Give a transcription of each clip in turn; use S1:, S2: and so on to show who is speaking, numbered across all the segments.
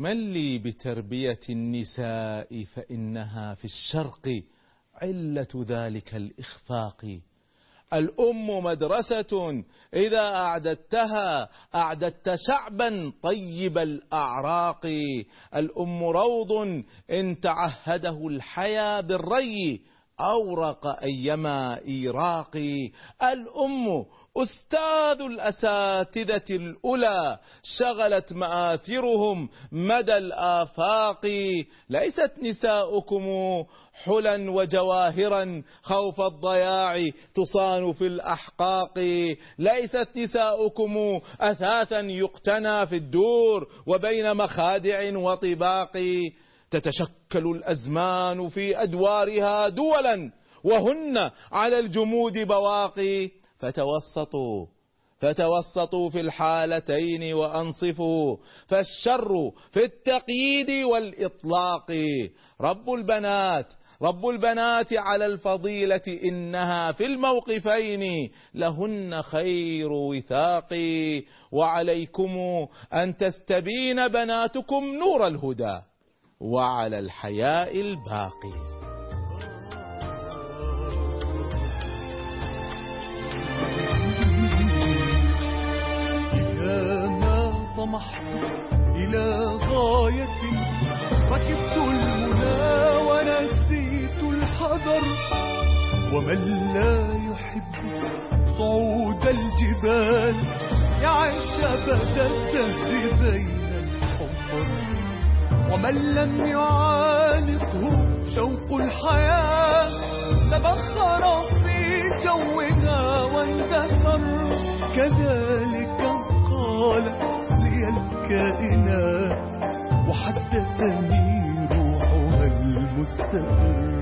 S1: من لي بتربية النساء فإنها في الشرق علة ذلك الإخفاق. الأم مدرسة إذا أعددتها أعددت شعبا طيب الأعراق. الأم روض إن تعهده الحيا بالري أورق أيما إيراق الأم أستاذ الأساتذة الأولى شغلت مآثرهم مدى الآفاق. ليست نساؤكم حلا وجواهرا خوف الضياع تصان في الأحقاق. ليست نساؤكم أثاثا يقتنى في الدور وبين مخادع وطباق. تتشكل الأزمان في أدوارها دولا وهن على الجمود بواقي فتوسطوا فتوسطوا في الحالتين وأنصفوا فالشر في التقييد والإطلاق. رب البنات رب البنات على الفضيلة إنها في الموقفين لهن خير وثاق. وعليكم أن تستبين بناتكم نور الهدى وعلى الحياء الباقي.
S2: طمحت إلى غاية ركبت المنى ونسيت الحذر. ومن لا يحب صعود الجبال يعيش أبد الدهر بين الحفر. ومن لم يعانقه شوق الحياة تبخر في جوها واندثر. كذلك قالت الكائنات وحدثني روحها المستقر.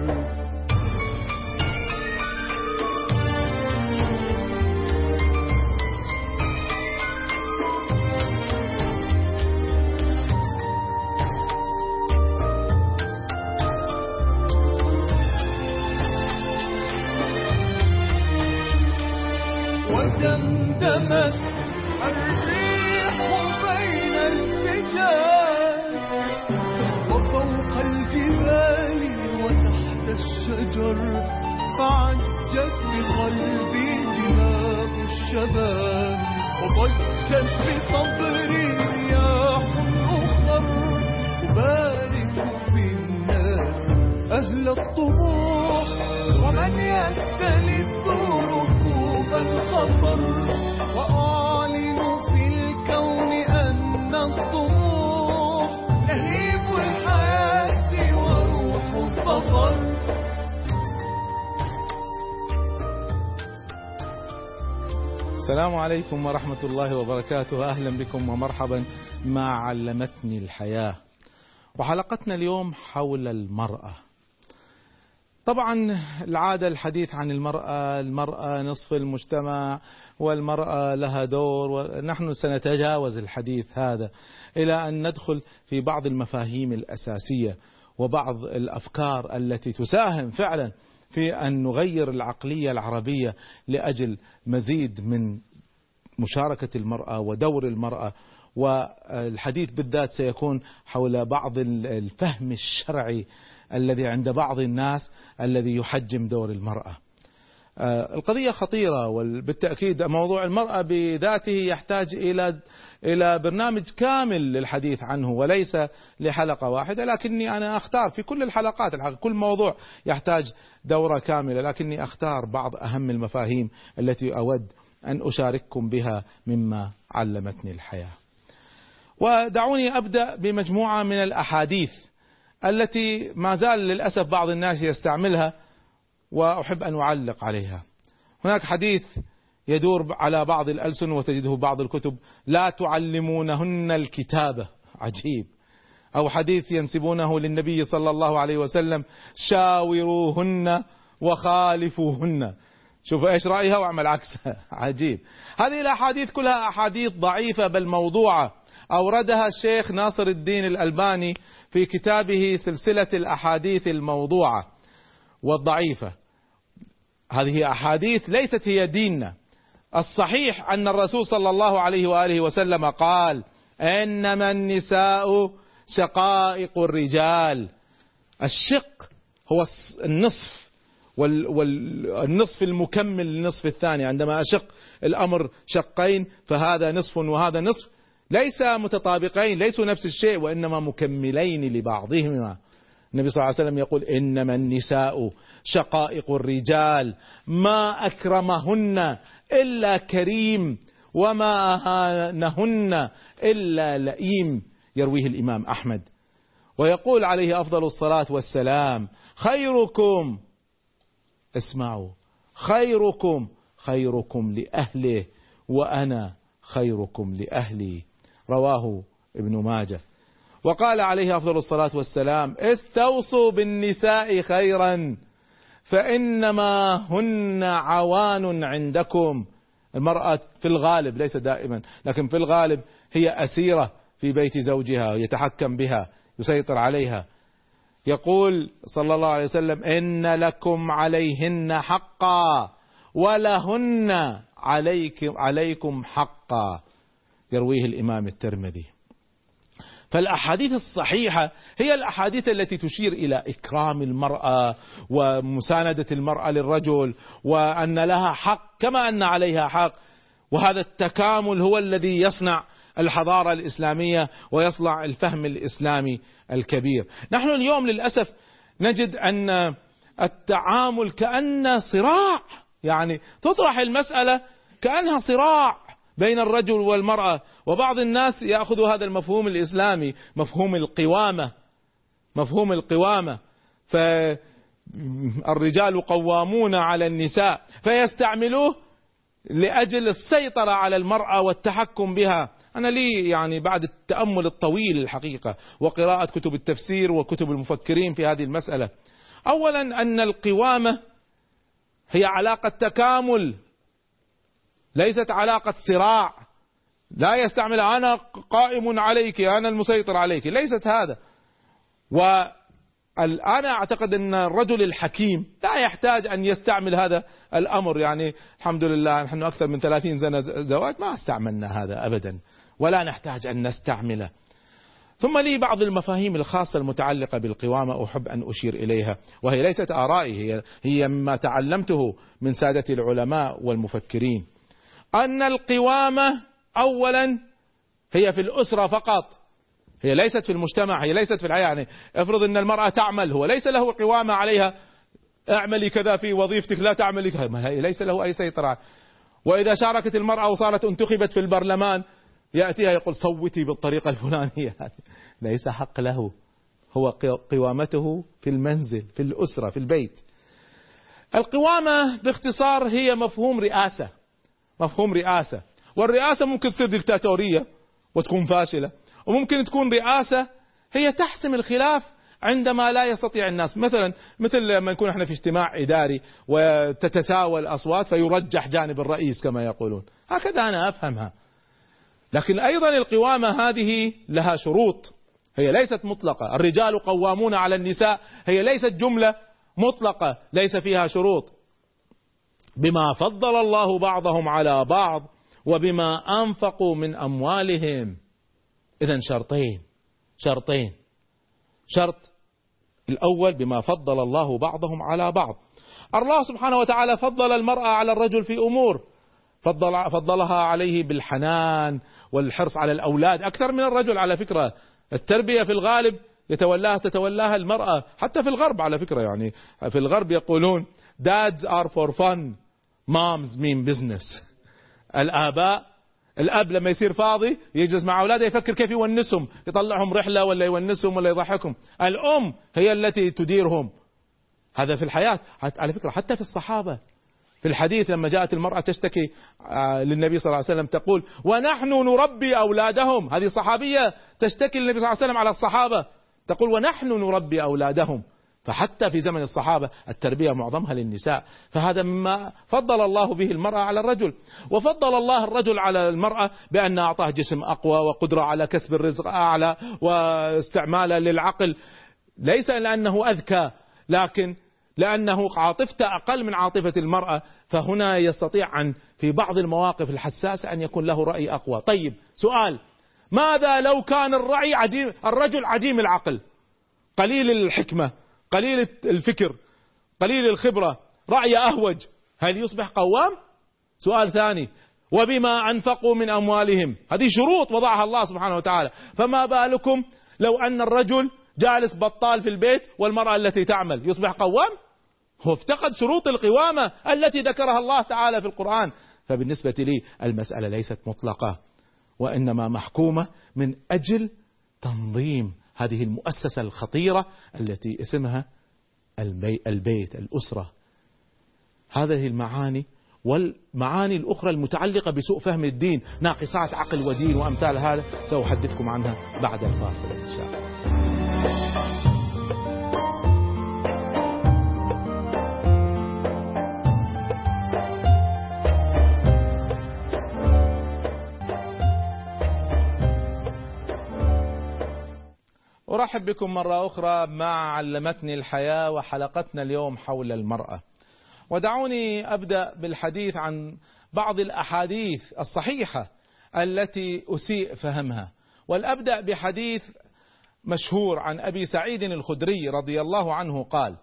S1: السلام عليكم ورحمة الله وبركاته. أهلا بكم ومرحبا ما علمتني الحياة. وحلقتنا اليوم حول المرأة. طبعا العادة الحديث عن المرأة المرأة نصف المجتمع والمرأة لها دور ونحن سنتجاوز الحديث هذا إلى أن ندخل في بعض المفاهيم الأساسية وبعض الأفكار التي تساهم فعلا في أن نغير العقلية العربية لأجل مزيد من مشاركة المرأة ودور المرأة والحديث بالذات سيكون حول بعض الفهم الشرعي الذي عند بعض الناس الذي يحجم دور المرأة. القضية خطيرة وبالتأكيد موضوع المرأة بذاته يحتاج إلى إلى برنامج كامل للحديث عنه وليس لحلقة واحدة. لكني أنا أختار في كل الحلقات كل موضوع يحتاج دورة كاملة. لكني أختار بعض أهم المفاهيم التي أود أن أشارككم بها مما علمتني الحياة. ودعوني أبدأ بمجموعة من الأحاديث التي ما زال للأسف بعض الناس يستعملها وأحب أن أعلق عليها. هناك حديث يدور على بعض الألسن وتجده بعض الكتب لا تعلمونهن الكتابة عجيب. أو حديث ينسبونه للنبي صلى الله عليه وسلم شاوروهن وخالفوهن. شوف إيش رأيها وأعمل عكسها عجيب. هذه الأحاديث كلها أحاديث ضعيفة بل موضوعة. أوردها الشيخ ناصر الدين الألباني في كتابه سلسلة الأحاديث الموضوعة والضعيفة. هذه أحاديث ليست هي ديننا. الصحيح أن الرسول صلى الله عليه وآله وسلم قال إنما النساء شقائق الرجال. الشق هو النصف والنصف المكمل للنصف الثاني. عندما أشق الأمر شقين فهذا نصف وهذا نصف ليس متطابقين ليسوا نفس الشيء وإنما مكملين لبعضهما. النبي صلى الله عليه وسلم يقول إنما النساء شقائق الرجال ما أكرمهن إلا كريم وما أهانهن إلا لئيم يرويه الإمام أحمد. ويقول عليه أفضل الصلاة والسلام خيركم اسمعوا. خيركم خيركم لأهله وأنا خيركم لأهلي. رواه ابن ماجه. وقال عليه أفضل الصلاة والسلام استوصوا بالنساء خيرا فإنما هن عوان عندكم. المرأة في الغالب ليس دائما لكن في الغالب هي أسيرة في بيت زوجها يتحكم بها يسيطر عليها. يقول صلى الله عليه وسلم إن لكم عليهن حقا ولهن عليكم عليكم حقا. يرويه الإمام الترمذي. فالأحاديث الصحيحة هي الأحاديث التي تشير إلى إكرام المرأة ومساندة المرأة للرجل وأن لها حق كما أن عليها حق. وهذا التكامل هو الذي يصنع الحضارة الإسلامية ويصنع الفهم الإسلامي الكبير. نحن اليوم للأسف نجد أن التعامل كأن صراع يعني تطرح المسألة كأنها صراع بين الرجل والمرأة وبعض الناس يأخذ هذا المفهوم الإسلامي مفهوم القوامة مفهوم القوامة فالرجال قوامون على النساء فيستعملوه لأجل السيطرة على المرأة والتحكم بها. أنا لي يعني بعد التأمل الطويل الحقيقة وقراءة كتب التفسير وكتب المفكرين في هذه المسألة. أولا أن القوامة هي علاقة تكامل ليست علاقة صراع. لا يستعمل أنا قائم عليك أنا المسيطر عليك ليست هذا. وأنا أعتقد أن الرجل الحكيم لا يحتاج أن يستعمل هذا الأمر. يعني الحمد لله نحن أكثر من ثلاثين سنة زواج ما استعملنا هذا أبدا ولا نحتاج أن نستعمله. ثم لي بعض المفاهيم الخاصة المتعلقة بالقوامة أحب أن أشير إليها وهي ليست آرائي هي, هي مما تعلمته من سادة العلماء والمفكرين. أن القوامة أولا هي في الأسرة فقط هي ليست في المجتمع هي ليست في الحياة يعني افرض أن المرأة تعمل هو ليس له قوامة عليها اعملي كذا في وظيفتك لا تعملي كذا ليس له أي سيطرة. وإذا شاركت المرأة وصارت انتخبت في البرلمان يأتيها يقول صوتي بالطريقة الفلانية. ليس حق له هو قوامته في المنزل في الأسرة في البيت. القوامة باختصار هي مفهوم رئاسة مفهوم رئاسة. والرئاسة ممكن تصير دكتاتورية وتكون فاشلة. وممكن تكون رئاسة هي تحسم الخلاف عندما لا يستطيع الناس. مثلا مثل لما نكون إحنا في اجتماع إداري وتتساوى الاصوات فيرجح جانب الرئيس كما يقولون. هكذا أنا أفهمها. لكن أيضا القوامة هذه لها شروط. هي ليست مطلقة. الرجال قوامون على النساء. هي ليست جملة مطلقة. ليس فيها شروط. بما فضل الله بعضهم على بعض وبما أنفقوا من أموالهم. إذا شرطين. شرطين. شرط الأول بما فضل الله بعضهم على بعض. الله سبحانه وتعالى فضل المرأة على الرجل في أمور. فضل فضلها عليه بالحنان والحرص على الأولاد. أكثر من الرجل على فكرة. التربية في الغالب يتولاها تتولاها المرأة. حتى في الغرب على فكرة يعني. في الغرب يقولون dads are for fun. Moms mean business. الآباء الأب لما يصير فاضي يجلس مع أولاده يفكر كيف يونسهم يطلعهم رحلة ولا يونسهم ولا يضحكهم. الأم هي التي تديرهم. هذا في الحياة. على فكرة حتى في الصحابة. في الحديث لما جاءت المرأة تشتكي آه، للنبي صلى الله عليه وسلم تقول ونحن نربي أولادهم. هذه صحابية تشتكي للنبي صلى الله عليه وسلم على الصحابة. تقول ونحن نربي أولادهم. فحتى في زمن الصحابة التربية معظمها للنساء فهذا مما فضل الله به المرأة على الرجل. وفضل الله الرجل على المرأة بأن أعطاه جسم أقوى وقدرة على كسب الرزق أعلى واستعماله للعقل. ليس لأنه أذكى لكن لأنه عاطفته أقل من عاطفة المرأة فهنا يستطيع أن في بعض المواقف الحساسة أن يكون له رأي أقوى. طيب سؤال. ماذا لو كان الرعي عديم الرجل عديم العقل؟ قليل الحكمة. قليل الفكر قليل الخبرة رعي أهوج. هل يصبح قوام؟ سؤال ثاني. وبما أنفقوا من أموالهم. هذه شروط وضعها الله سبحانه وتعالى. فما بالكم لو أن الرجل جالس بطال في البيت والمرأة التي تعمل يصبح قوام؟ هو افتقد شروط القوامة التي ذكرها الله تعالى في القرآن. فبالنسبة لي المسألة ليست مطلقة وإنما محكومة من أجل تنظيم هذه المؤسسة الخطيرة التي اسمها البيت الأسرة. هذه المعاني والمعاني الأخرى المتعلقة بسوء فهم الدين ناقصات عقل ودين وأمثال هذا سأحدثكم عنها بعد الفاصل إن شاء الله. أرحب بكم مرة أخرى مع علمتني الحياة وحلقتنا اليوم حول المرأة. ودعوني أبدأ بالحديث عن بعض الأحاديث الصحيحة التي أسيء فهمها. والأبدأ بحديث مشهور عن أبي سعيد الخدري رضي الله عنه قال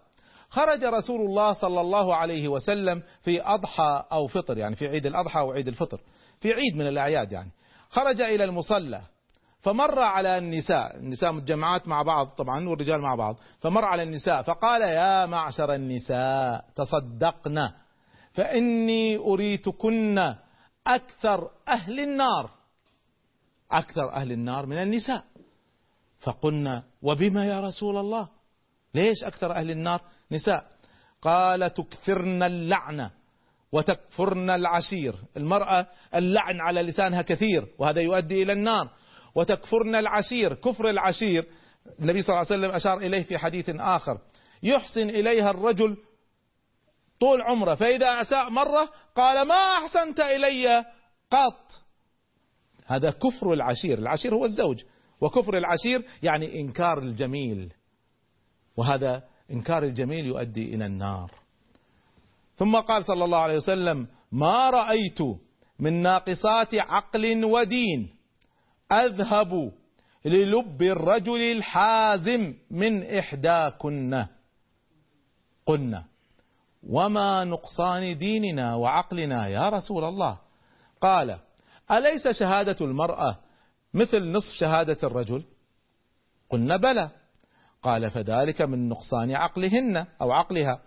S1: خرج رسول الله صلى الله عليه وسلم في أضحى أو فطر يعني في عيد الأضحى أو عيد الفطر في عيد من الأعياد يعني خرج إلى المصلى فمر على النساء النساء متجمعات مع بعض طبعا والرجال مع بعض فمر على النساء فقال يا معشر النساء تصدقن فإني أريتكن أكثر أهل النار أكثر أهل النار من النساء. فقلنا وبما يا رسول الله؟ ليش أكثر أهل النار؟ نساء قال تكثرن اللعنة وتكفرن العشير. المرأة اللعن على لسانها كثير وهذا يؤدي إلى النار. وتكفرن العشير كفر العشير النبي صلى الله عليه وسلم أشار إليه في حديث آخر. يحسن إليها الرجل طول عمره فإذا أساء مرة قال ما أحسنت إلي قط. هذا كفر العشير العشير هو الزوج. وكفر العشير يعني إنكار الجميل. وهذا إنكار الجميل يؤدي إلى النار. ثم قال صلى الله عليه وسلم ما رأيت من ناقصات عقل ودين. أذهب للب الرجل الحازم من إحداكن. قلنا وما نقصان ديننا وعقلنا يا رسول الله؟ قال أليس شهادة المرأة مثل نصف شهادة الرجل؟ قلنا بلى. قال فذلك من نقصان عقلهن أو عقلها.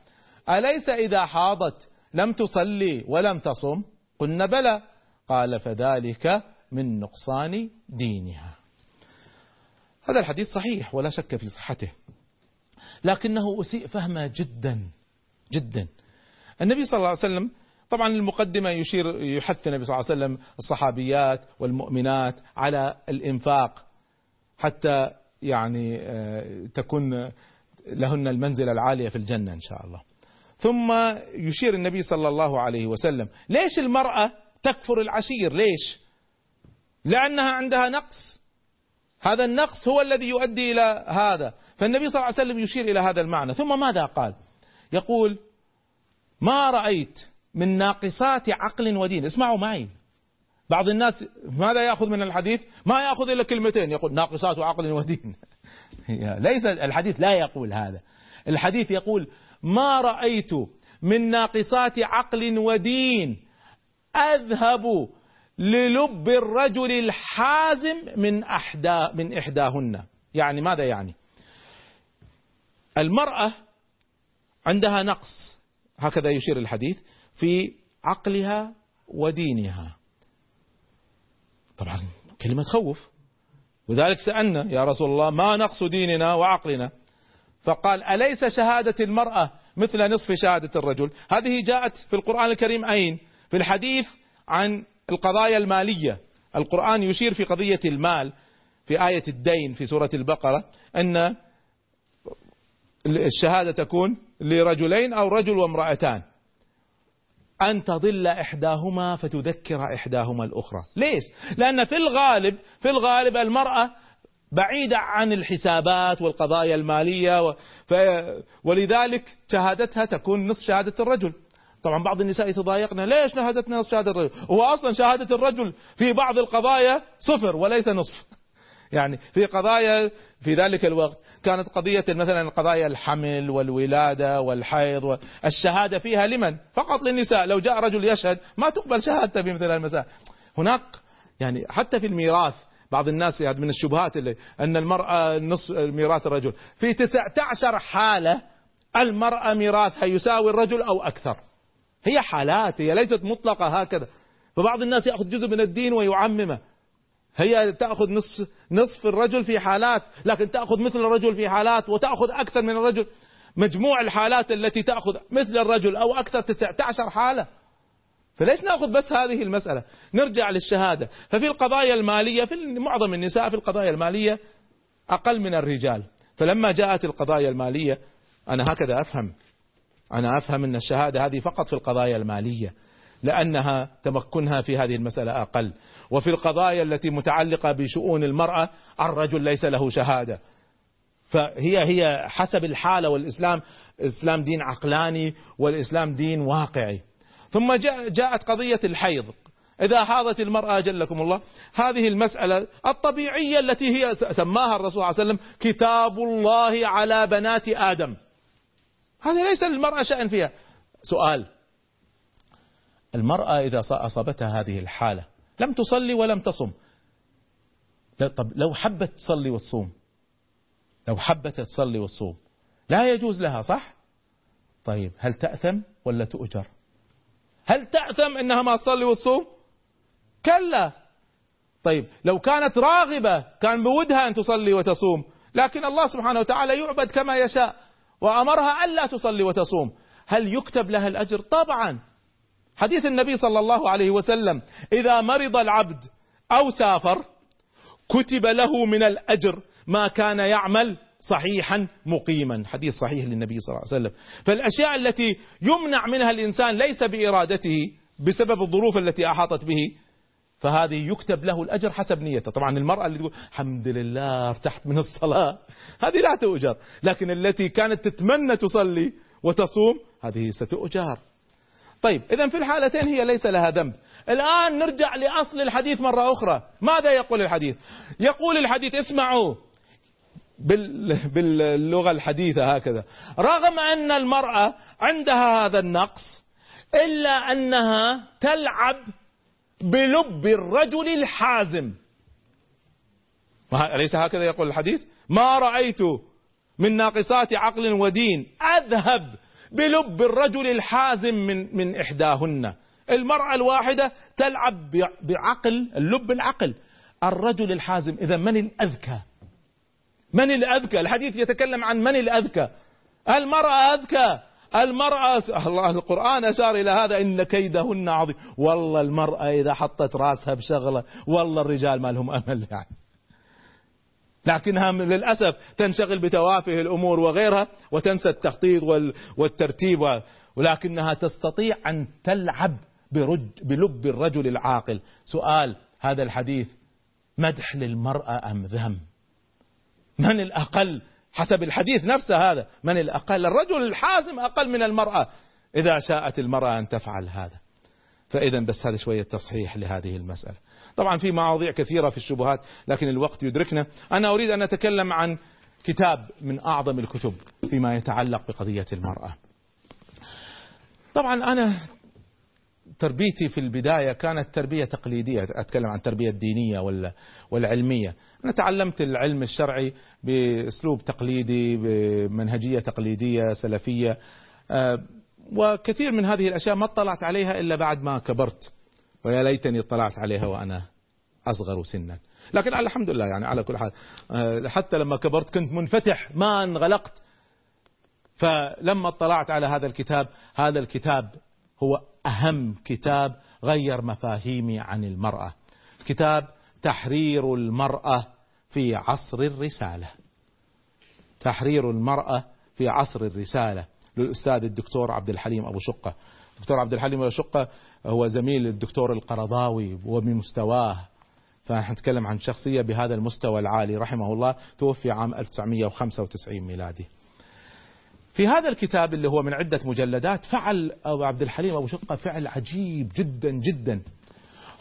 S1: أليس إذا حاضت لم تصلي ولم تصم؟ قلنا بلى. قال فذلك من نقصان دينها. هذا الحديث صحيح ولا شك في صحته. لكنه أسيء فهمه جدا جدا. النبي صلى الله عليه وسلم طبعا المقدمة يشير يحث النبي صلى الله عليه وسلم الصحابيات والمؤمنات على الإنفاق حتى يعني آه، تكون لهن المنزلة العالية في الجنة إن شاء الله. ثم يشير النبي صلى الله عليه وسلم ليش المرأة تكفر العشير؟ ليش؟ لأنها عندها نقص. هذا النقص هو الذي يؤدي إلى هذا. فالنبي صلى الله عليه وسلم يشير إلى هذا المعنى. ثم ماذا قال؟ يقول ما رأيت من ناقصات عقل ودين. اسمعوا معي. بعض الناس ماذا يأخذ من الحديث؟ ما يأخذ إلا كلمتين. يقول ناقصات عقل ودين. ليس الحديث لا يقول هذا. الحديث يقول ما رأيت من ناقصات عقل ودين. أذهب للب الرجل الحازم من أحدى من إحداهن. يعني ماذا يعني؟ المرأة عندها نقص. هكذا يشير الحديث في عقلها ودينها. طبعا كلمة خوف. وذلك سألنا يا رسول الله ما نقص ديننا وعقلنا؟ فقال أليس شهادة المرأة مثل نصف شهادة الرجل؟ هذه جاءت في القرآن الكريم أين؟ في الحديث عن القضايا المالية. القرآن يشير في قضية المال في آية الدين في سورة البقرة أن الشهادة تكون لرجلين أو رجل وامرأتان. أن تضل إحداهما فتذكر إحداهما الأخرى. ليش؟ لأن في الغالب في الغالب المرأة بعيدة عن الحسابات والقضايا المالية ولذلك شهادتها تكون نصف شهادة الرجل. طبعا بعض النساء يتضايقن ليش شهادتنا نصف شهادة الرجل؟ هو أصلا شهادة الرجل في بعض القضايا صفر وليس نصف. يعني في قضايا في ذلك الوقت كانت قضية مثلا قضايا الحمل والولادة والحيض والشهادة فيها لمن؟ فقط للنساء. لو جاء رجل يشهد ما تقبل شهادته في مثل المسائل هناك يعني حتى في الميراث بعض الناس يعني من الشبهات اللي أن المرأة نصف ميراث الرجل. في 19 حالة المرأة ميراثها يساوي الرجل أو أكثر. هي حالات هي ليست مطلقة هكذا. فبعض الناس يأخذ جزء من الدين ويعممه. هي تأخذ نصف نصف الرجل في حالات لكن تأخذ مثل الرجل في حالات وتأخذ أكثر من الرجل. مجموع الحالات التي تأخذ مثل الرجل أو أكثر 19 حالة. فليش نأخذ بس هذه المسألة؟ نرجع للشهادة. ففي القضايا المالية في معظم النساء في القضايا المالية أقل من الرجال. فلما جاءت القضايا المالية أنا هكذا أفهم. أنا أفهم أن الشهادة هذه فقط في القضايا المالية لأنها تمكنها في هذه المسألة أقل. وفي القضايا التي متعلقة بشؤون المرأة الرجل ليس له شهادة. فهي هي حسب الحالة والإسلام الإسلام دين عقلاني والإسلام دين واقعي. ثم جاءت قضية الحيض. إذا حاضت المرأة جلكم الله هذه المسألة الطبيعية التي هي سماها الرسول صلى الله عليه وسلم كتاب الله على بنات آدم. هذا ليس للمرأة شأن فيها. سؤال. المرأة إذا أصابتها هذه الحالة لم تصلي ولم تصم. طب لو حبت تصلي وتصوم لو حبت تصلي وتصوم لا يجوز لها صح؟ طيب هل تأثم ولا تؤجر؟ هل تأثم إنها ما تصلي وتصوم؟ كلا. طيب لو كانت راغبة كان بودها أن تصلي وتصوم لكن الله سبحانه وتعالى يعبد كما يشاء. وأمرها ألا تصلي وتصوم. هل يكتب لها الأجر؟ طبعا. حديث النبي صلى الله عليه وسلم إذا مرض العبد أو سافر كتب له من الأجر ما كان يعمل صحيحا مقيما. حديث صحيح للنبي صلى الله عليه وسلم. فالأشياء التي يمنع منها الإنسان ليس بإرادته بسبب الظروف التي أحاطت به فهذه يكتب له الأجر حسب نيته. طبعا المرأة اللي تقول الحمد لله ارتحت من الصلاة. هذه لا تؤجر. لكن التي كانت تتمنى تصلي وتصوم هذه ستؤجر. طيب اذا في الحالتين هي ليس لها ذنب. الآن نرجع لأصل الحديث مرة أخرى. ماذا يقول الحديث؟ يقول الحديث اسمعوا باللغة الحديثة هكذا. رغم أن المرأة عندها هذا النقص إلا أنها تلعب بلب الرجل الحازم. أليس هكذا يقول الحديث؟ ما رأيت من ناقصات عقل ودين أذهب بلب الرجل الحازم من من إحداهن. المرأة الواحدة تلعب بعقل اللب العقل. الرجل الحازم إذا من الأذكى؟ من الأذكى؟ الحديث يتكلم عن من الأذكى. المرأة أذكى. المرأة الله القرآن أشار إلى هذا إن كيدهن عظيم. والله المرأة إذا حطت راسها بشغلة والله الرجال ما لهم أمل يعني. لكنها للأسف تنشغل بتوافه الأمور وغيرها وتنسى التخطيط والترتيب ولكنها تستطيع أن تلعب بلب الرجل العاقل. سؤال هذا الحديث مدح للمرأة أم ذم؟ من الأقل حسب الحديث نفسه هذا. من الأقل الرجل الحازم أقل من المرأة. إذا شاءت المرأة أن تفعل هذا. فإذا بس هذا شوية تصحيح لهذه المسألة. طبعا في مواضيع كثيرة في الشبهات لكن الوقت يدركنا. أنا أريد أن أتكلم عن كتاب من أعظم الكتب فيما يتعلق بقضية المرأة. طبعا أنا تربيتي في البداية كانت تربية تقليدية أتكلم عن التربية الدينية والعلمية. أنا تعلمت العلم الشرعي بأسلوب تقليدي بمنهجية تقليدية سلفية. آه، وكثير من هذه الأشياء ما اطلعت عليها إلا بعد ما كبرت. ويا ليتني اطلعت عليها وأنا أصغر سنا. لكن الحمد لله يعني على كل حال آه، حتى لما كبرت كنت منفتح. ما انغلقت. فلما اطلعت على هذا الكتاب هذا الكتاب هو أهم كتاب غير مفاهيمي عن المرأة. كتاب تحرير المرأة في عصر الرسالة. تحرير المرأة في عصر الرسالة. للأستاذ الدكتور عبد الحليم أبو شقة. الدكتور عبد الحليم أبو شقة هو زميل الدكتور القرضاوي وبمستواه فنحن نتكلم عن شخصية بهذا المستوى العالي. رحمه الله توفي عام 1995 ميلادي. في هذا الكتاب اللي هو من عدة مجلدات فعل أبو عبد الحليم أبو شقة فعل عجيب جدا جدا.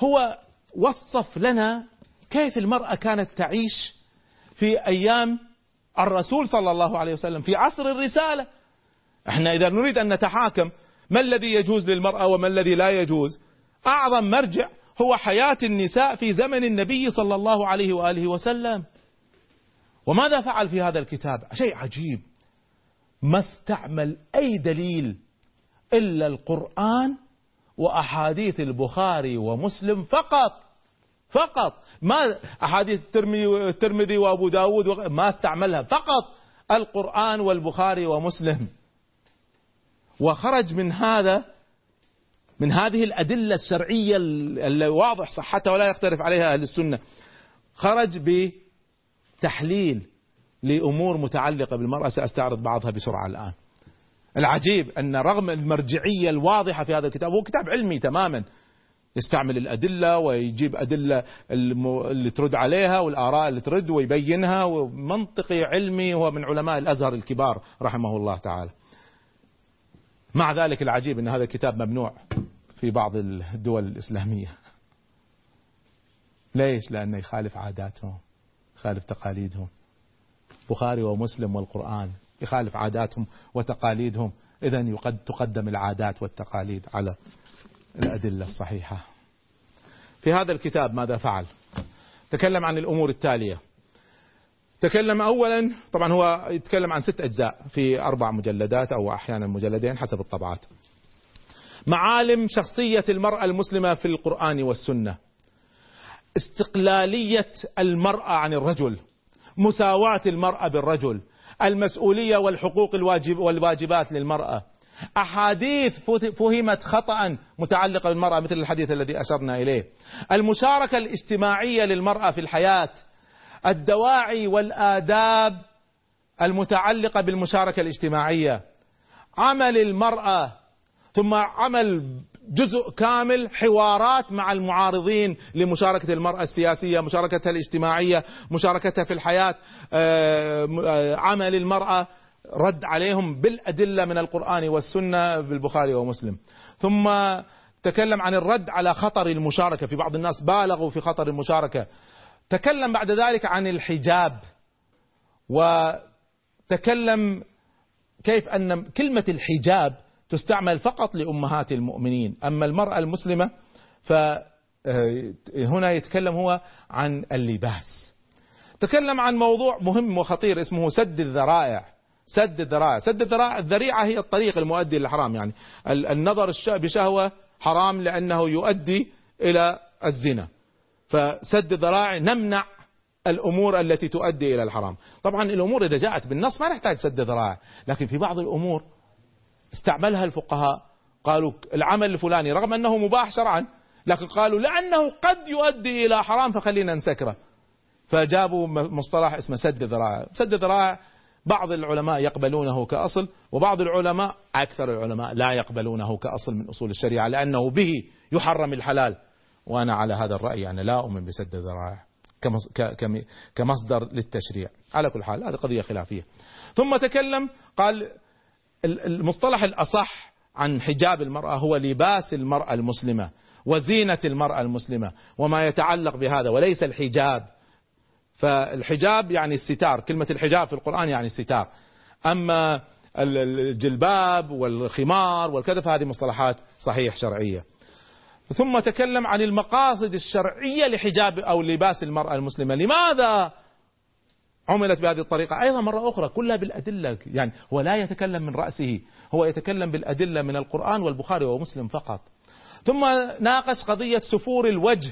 S1: هو وصف لنا كيف المرأة كانت تعيش في أيام الرسول صلى الله عليه وسلم في عصر الرسالة. إحنا إذا نريد أن نتحاكم ما الذي يجوز للمرأة وما الذي لا يجوز؟ أعظم مرجع هو حياة النساء في زمن النبي صلى الله عليه وآله وسلم. وماذا فعل في هذا الكتاب؟ شيء عجيب. ما استعمل أي دليل إلا القرآن وأحاديث البخاري ومسلم فقط. فقط. ما أحاديث الترمذي وأبو داود ما استعملها. فقط القرآن والبخاري ومسلم. وخرج من هذا من هذه الأدلة الشرعية اللي واضح صحتها ولا يختلف عليها أهل السنة. خرج بتحليل. لأمور متعلقة بالمرأة سأستعرض بعضها بسرعة الآن. العجيب أن رغم المرجعية الواضحة في هذا الكتاب هو كتاب علمي تماما يستعمل الأدلة ويجيب أدلة اللي ترد عليها والآراء اللي ترد ويبينها ومنطقي علمي هو من علماء الأزهر الكبار رحمه الله تعالى. مع ذلك العجيب أن هذا الكتاب ممنوع في بعض الدول الإسلامية. ليش؟ لأنه يخالف عاداتهم يخالف تقاليدهم. بخاري ومسلم والقرآن يخالف عاداتهم وتقاليدهم. إذا قد تقدم العادات والتقاليد على الأدلة الصحيحة. في هذا الكتاب ماذا فعل؟ تكلم عن الأمور التالية. تكلم أولا طبعا هو يتكلم عن ست أجزاء في أربع مجلدات أو أحيانا مجلدين حسب الطبعات. معالم شخصية المرأة المسلمة في القرآن والسنة. استقلالية المرأة عن الرجل. مساواة المرأة بالرجل المسؤولية والحقوق الواجب والواجبات للمرأة. أحاديث فهمت خطأ متعلقة بالمرأة مثل الحديث الذي أشرنا إليه. المشاركة الاجتماعية للمرأة في الحياة الدواعي والآداب المتعلقة بالمشاركة الاجتماعية. عمل المرأة ثم عمل جزء كامل حوارات مع المعارضين لمشاركة المرأة السياسية مشاركتها الاجتماعية مشاركتها في الحياة آه، آه، عمل المرأة رد عليهم بالأدلة من القرآن والسنة بالبخاري ومسلم. ثم تكلم عن الرد على خطر المشاركة. في بعض الناس بالغوا في خطر المشاركة. تكلم بعد ذلك عن الحجاب. وتكلم كيف أن كلمة الحجاب تستعمل فقط لأمهات المؤمنين. أما المرأة المسلمة فهنا يتكلم هو عن اللباس. تكلم عن موضوع مهم وخطير اسمه سد الذرائع. سد الذرائع. سد الذرائع الذريعة هي الطريق المؤدي للحرام يعني النظر بشهوة حرام لأنه يؤدي إلى الزنا. فسد الذرائع نمنع الأمور التي تؤدي إلى الحرام. طبعا الأمور إذا جاءت بالنص ما نحتاج سد ذرائع لكن في بعض الأمور استعملها الفقهاء. قالوا العمل الفلاني رغم أنه مباح شرعا لكن قالوا لأنه قد يؤدي إلى حرام فخلينا نسكره. فجابوا مصطلح اسمه سد ذرائع سد ذرائع بعض العلماء يقبلونه كأصل وبعض العلماء أكثر العلماء لا يقبلونه كأصل من أصول الشريعة لأنه به يحرم الحلال. وأنا على هذا الرأي أنا لا أؤمن بسد الذرائع كمصدر للتشريع. على كل حال هذه قضية خلافية. ثم تكلم قال المصطلح الأصح عن حجاب المرأة هو لباس المرأة المسلمة وزينة المرأة المسلمة وما يتعلق بهذا وليس الحجاب. فالحجاب يعني الستار كلمة الحجاب في القرآن يعني الستار. أما الجلباب والخمار والكذا فهذه مصطلحات صحيح شرعية. ثم تكلم عن المقاصد الشرعية لحجاب أو لباس المرأة المسلمة. لماذا عملت بهذه الطريقة. أيضا مرة أخرى كلها بالأدلة. يعني هو لا يتكلم من رأسه هو يتكلم بالأدلة من القرآن والبخاري ومسلم فقط. ثم ناقش قضية سفور الوجه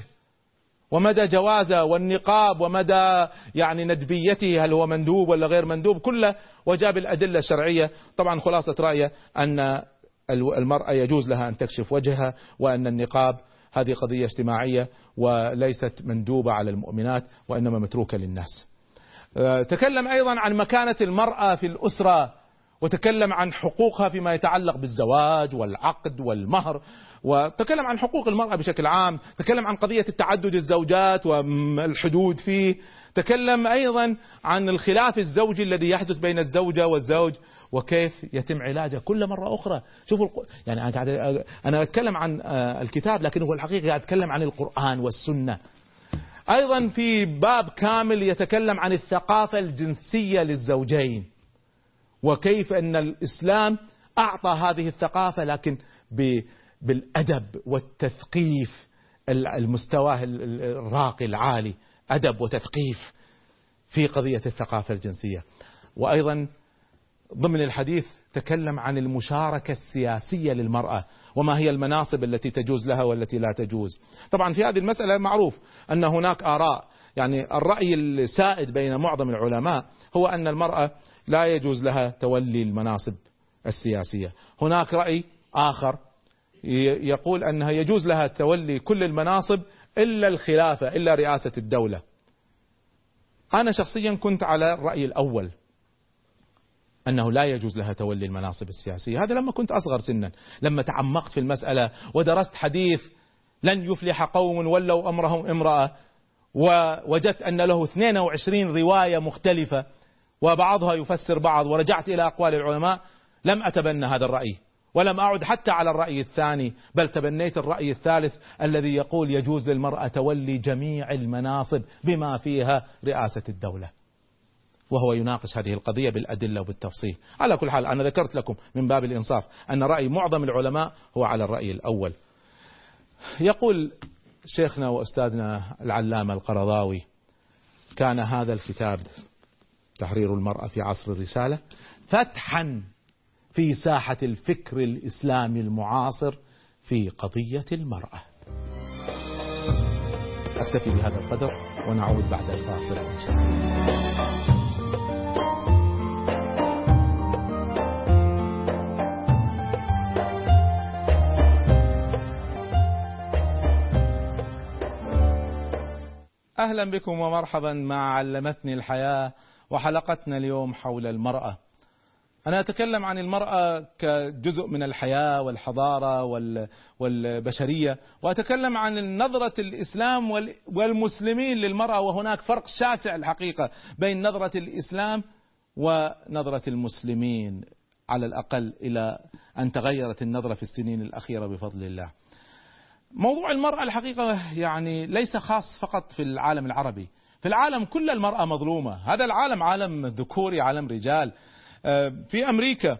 S1: ومدى جوازه والنقاب ومدى يعني ندبيته هل هو مندوب ولا غير مندوب كله وجاب الأدلة الشرعية. طبعا خلاصة رأيه أن المرأة يجوز لها أن تكشف وجهها وأن النقاب هذه قضية اجتماعية وليست مندوبة على المؤمنات وإنما متروكة للناس. تكلم أيضا عن مكانة المرأة في الأسرة وتكلم عن حقوقها فيما يتعلق بالزواج والعقد والمهر وتكلم عن حقوق المرأة بشكل عام تكلم عن قضية التعدد الزوجات والحدود فيه تكلم أيضا عن الخلاف الزوجي الذي يحدث بين الزوجة والزوج وكيف يتم علاجه كل مرة أخرى. شوفوا يعني أنا قاعد أنا أتكلم عن آه، الكتاب لكن هو الحقيقة قاعد أتكلم عن القرآن والسنة. أيضا في باب كامل يتكلم عن الثقافة الجنسية للزوجين وكيف أن الإسلام أعطى هذه الثقافة لكن بالأدب والتثقيف المستوى الراقي العالي أدب وتثقيف في قضية الثقافة الجنسية. وأيضا ضمن الحديث تكلم عن المشاركة السياسية للمرأة وما هي المناصب التي تجوز لها والتي لا تجوز. طبعا في هذه المسألة معروف أن هناك آراء. يعني الرأي السائد بين معظم العلماء هو أن المرأة لا يجوز لها تولي المناصب السياسية. هناك رأي آخر يقول أنها يجوز لها تولي كل المناصب إلا الخلافة إلا رئاسة الدولة. أنا شخصيا كنت على الرأي الأول. أنه لا يجوز لها تولي المناصب السياسية. هذا لما كنت أصغر سنا لما تعمقت في المسألة ودرست حديث لن يفلح قوم ولوا أمرهم امرأة ووجدت أن له 22 رواية مختلفة وبعضها يفسر بعض ورجعت إلى أقوال العلماء لم أتبنى هذا الرأي ولم أعد حتى على الرأي الثاني بل تبنيت الرأي الثالث الذي يقول يجوز للمرأة تولي جميع المناصب بما فيها رئاسة الدولة. وهو يناقش هذه القضية بالأدلة وبالتفصيل. على كل حال أنا ذكرت لكم من باب الإنصاف أن رأي معظم العلماء هو على الرأي الأول. يقول شيخنا وأستاذنا العلامة القرضاوي كان هذا الكتاب تحرير المرأة في عصر الرسالة فتحا في ساحة الفكر الإسلامي المعاصر في قضية المرأة. أكتفي بهذا القدر ونعود بعد الفاصل. إن شاء الله أهلا بكم ومرحبا مع علمتني الحياة وحلقتنا اليوم حول المرأة. أنا أتكلم عن المرأة كجزء من الحياة والحضارة والبشرية وأتكلم عن نظرة الإسلام والمسلمين للمرأة وهناك فرق شاسع الحقيقة بين نظرة الإسلام ونظرة المسلمين على الأقل إلى أن تغيرت النظرة في السنين الأخيرة بفضل الله. موضوع المرأة الحقيقة يعني ليس خاص فقط في العالم العربي. في العالم كل المرأة مظلومة. هذا العالم عالم ذكوري عالم رجال. آه، في أمريكا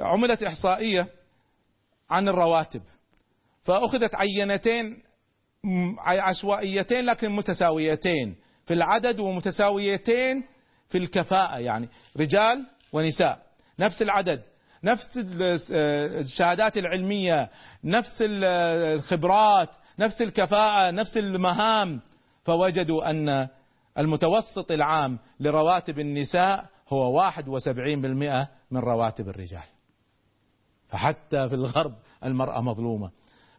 S1: عملت إحصائية عن الرواتب. فأخذت عينتين عشوائيتين لكن متساويتين في العدد ومتساويتين في الكفاءة. يعني رجال ونساء. نفس العدد. نفس الشهادات العلمية نفس الخبرات نفس الكفاءة نفس المهام. فوجدوا أن المتوسط العام لرواتب النساء هو واحد وسبعين بالمئة من رواتب الرجال. فحتى في الغرب المرأة مظلومة.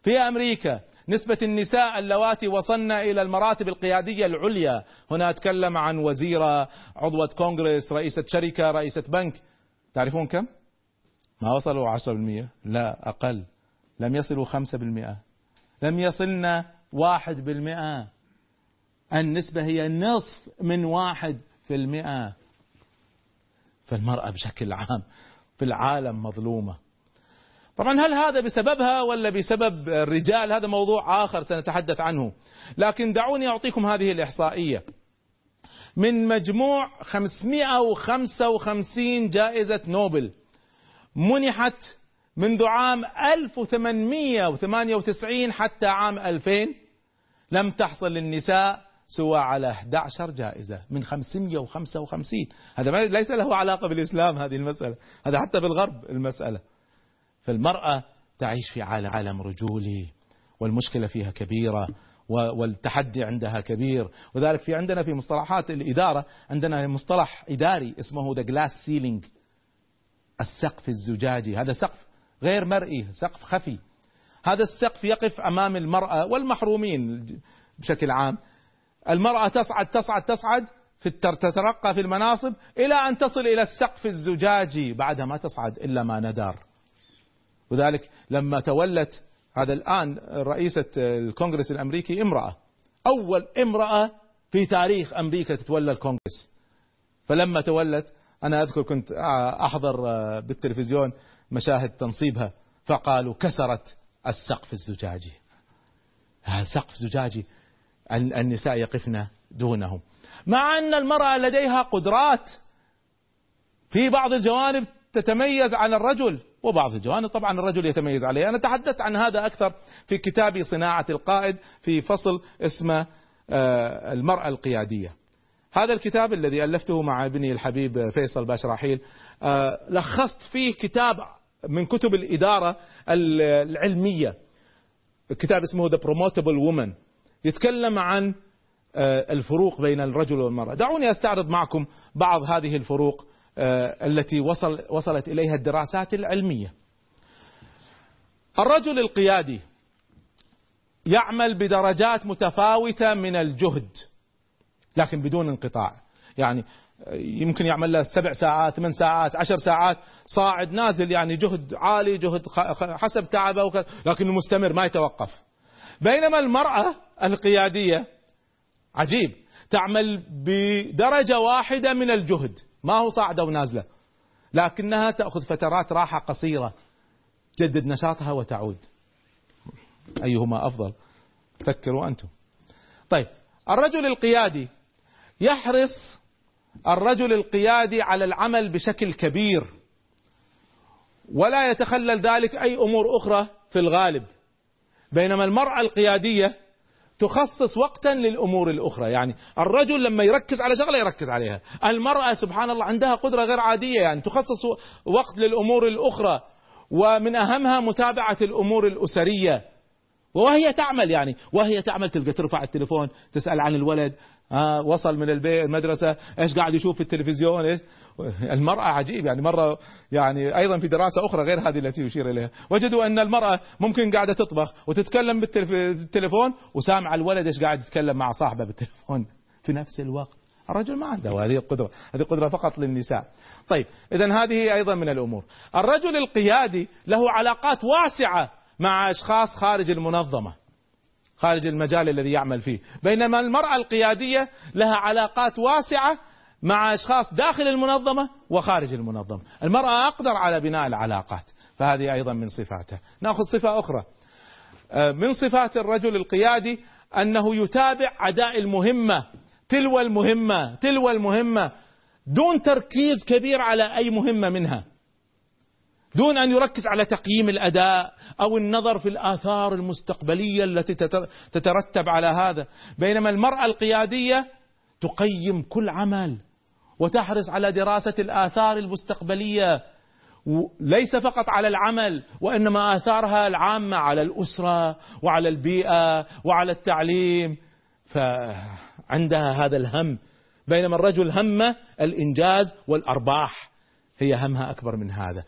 S1: في أمريكا نسبة النساء اللواتي وصلن إلى المراتب القيادية العليا. هنا أتكلم عن وزيرة عضوة كونغرس رئيسة شركة رئيسة بنك. تعرفون كم؟ ما وصلوا عشرة بالمئة؟ لا أقل. لم يصلوا خمسة بالمئة. لم يصلنا واحد بالمئة. النسبة هي نصف من واحد في المئة فالمرأة بشكل عام في العالم مظلومة. طبعا هل هذا بسببها ولا بسبب الرجال؟ هذا موضوع آخر سنتحدث عنه. لكن دعوني أعطيكم هذه الإحصائية. من مجموع 555 جائزة نوبل. منحت منذ عام 1898 حتى عام 2000 لم تحصل للنساء سوى على 11 جائزة من 555 هذا ليس له علاقة بالإسلام هذه المسألة. هذا حتى بالغرب المسألة. فالمرأة تعيش في عالم رجولي والمشكلة فيها كبيرة والتحدي عندها كبير. وذلك في عندنا في مصطلحات الإدارة عندنا مصطلح إداري اسمه the glass ceiling السقف الزجاجي. هذا سقف غير مرئي سقف خفي. هذا السقف يقف أمام المرأة والمحرومين بشكل عام. المرأة تصعد تصعد تصعد فتترقى في المناصب إلى أن تصل إلى السقف الزجاجي بعدها ما تصعد إلا ما ندر. وذلك لما تولت هذا الآن رئيسة الكونغرس الأمريكي امرأة. أول امرأة في تاريخ أمريكا تتولى الكونغرس. فلما تولت أنا أذكر كنت أحضر بالتلفزيون مشاهد تنصيبها فقالوا كسرت السقف الزجاجي. سقف زجاجي النساء يقفن دونهم. مع أن المرأة لديها قدرات في بعض الجوانب تتميز عن الرجل وبعض الجوانب طبعا الرجل يتميز عليها أنا تحدثت عن هذا أكثر في كتابي صناعة القائد في فصل اسمه آه، المرأة القيادية. هذا الكتاب الذي ألفته مع ابني الحبيب فيصل باشراحيل آه، لخصت فيه كتاب من كتب الإدارة العلمية كتاب اسمه The Promotable Woman يتكلم عن آه، الفروق بين الرجل والمرأة. دعوني أستعرض معكم بعض هذه الفروق آه، التي وصل وصلت إليها الدراسات العلمية. الرجل القيادي يعمل بدرجات متفاوتة من الجهد. لكن بدون انقطاع. يعني يمكن يعمل له سبع ساعات ثمان ساعات عشر ساعات. صاعد نازل يعني جهد عالي جهد حسب تعبه لكنه مستمر ما يتوقف. بينما المرأة القيادية عجيب. تعمل بدرجة واحدة من الجهد. ما هو صاعدة ونازلة. لكنها تأخذ فترات راحة قصيرة. تجدد نشاطها وتعود. أيهما أفضل؟ فكروا أنتم. طيب الرجل القيادي يحرص الرجل القيادي على العمل بشكل كبير ولا يتخلل ذلك أي أمور أخرى في الغالب. بينما المرأة القيادية تخصص وقتا للأمور الأخرى. يعني الرجل لما يركز على شغلة يركز عليها. المرأة سبحان الله عندها قدرة غير عادية. يعني تخصص وقت للأمور الأخرى ومن أهمها متابعة الأمور الأسرية. وهي تعمل يعني وهي تعمل تلقى ترفع التليفون تسأل عن الولد آه وصل من البيت المدرسة إيش قاعد يشوف في التلفزيون إيش؟ المرأة عجيب يعني مرة يعني أيضا في دراسة أخرى غير هذه التي يشير إليها. وجدوا أن المرأة ممكن قاعدة تطبخ وتتكلم بالتليفون وسامع الولد إيش قاعد يتكلم مع صاحبه بالتليفون في نفس الوقت. الرجل ما عنده هذه القدرة هذه قدرة فقط للنساء. طيب اذا هذه أيضا من الأمور. الرجل القيادي له علاقات واسعة مع أشخاص خارج المنظمة. خارج المجال الذي يعمل فيه. بينما المرأة القيادية لها علاقات واسعة مع أشخاص داخل المنظمة وخارج المنظمة. المرأة أقدر على بناء العلاقات فهذه أيضا من صفاتها. نأخذ صفة أخرى. آه، من صفات الرجل القيادي أنه يتابع أداء المهمة تلو المهمة تلو المهمة دون تركيز كبير على أي مهمة منها. دون أن يركز على تقييم الأداء أو النظر في الآثار المستقبلية التي تترتب على هذا. بينما المرأة القيادية تقيم كل عمل وتحرص على دراسة الآثار المستقبلية ليس فقط على العمل وإنما آثارها العامة على الأسرة وعلى البيئة وعلى التعليم. فعندها هذا الهم. بينما الرجل همه الإنجاز والأرباح هي همها أكبر من هذا.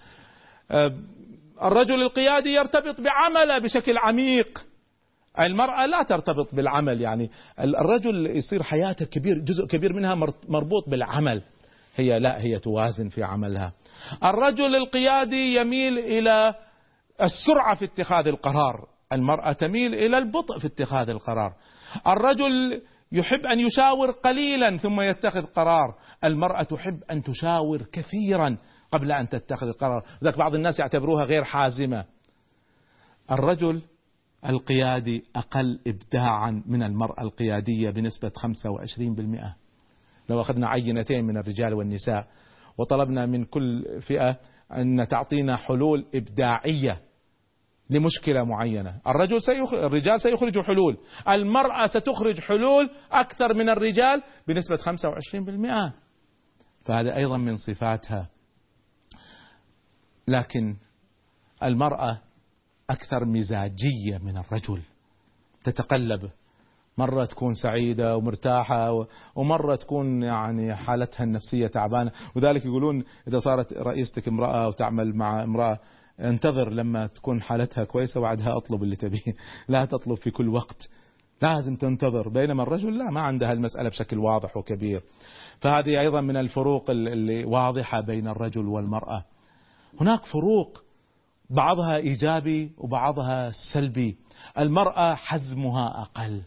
S1: الرجل القيادي يرتبط بعمله بشكل عميق. المرأة لا ترتبط بالعمل يعني الرجل يصير حياته كبير جزء كبير منها مربوط بالعمل. هي لا هي توازن في عملها. الرجل القيادي يميل إلى السرعة في اتخاذ القرار. المرأة تميل إلى البطء في اتخاذ القرار. الرجل يحب أن يشاور قليلا ثم يتخذ قرار. المرأة تحب أن تشاور كثيرا. قبل أن تتخذ القرار. ذلك بعض الناس يعتبروها غير حازمة. الرجل القيادي أقل إبداعا من المرأة القيادية بنسبة 25% لو أخذنا عينتين من الرجال والنساء وطلبنا من كل فئة أن تعطينا حلول إبداعية لمشكلة معينة. الرجل سيخرج الرجال سيخرجوا حلول. المرأة ستخرج حلول أكثر من الرجال بنسبة 25% فهذا أيضا من صفاتها. لكن المرأة أكثر مزاجية من الرجل. تتقلب. مرة تكون سعيدة ومرتاحة ومرة تكون يعني حالتها النفسية تعبانة. وذلك يقولون إذا صارت رئيستك امرأة وتعمل مع امرأة انتظر لما تكون حالتها كويسة وبعدها أطلب اللي تبيه. لا تطلب في كل وقت. لازم تنتظر. بينما الرجل لا ما عنده المسألة بشكل واضح وكبير. فهذه أيضا من الفروق اللي واضحة بين الرجل والمرأة. هناك فروق بعضها إيجابي وبعضها سلبي. المرأة حزمها أقل.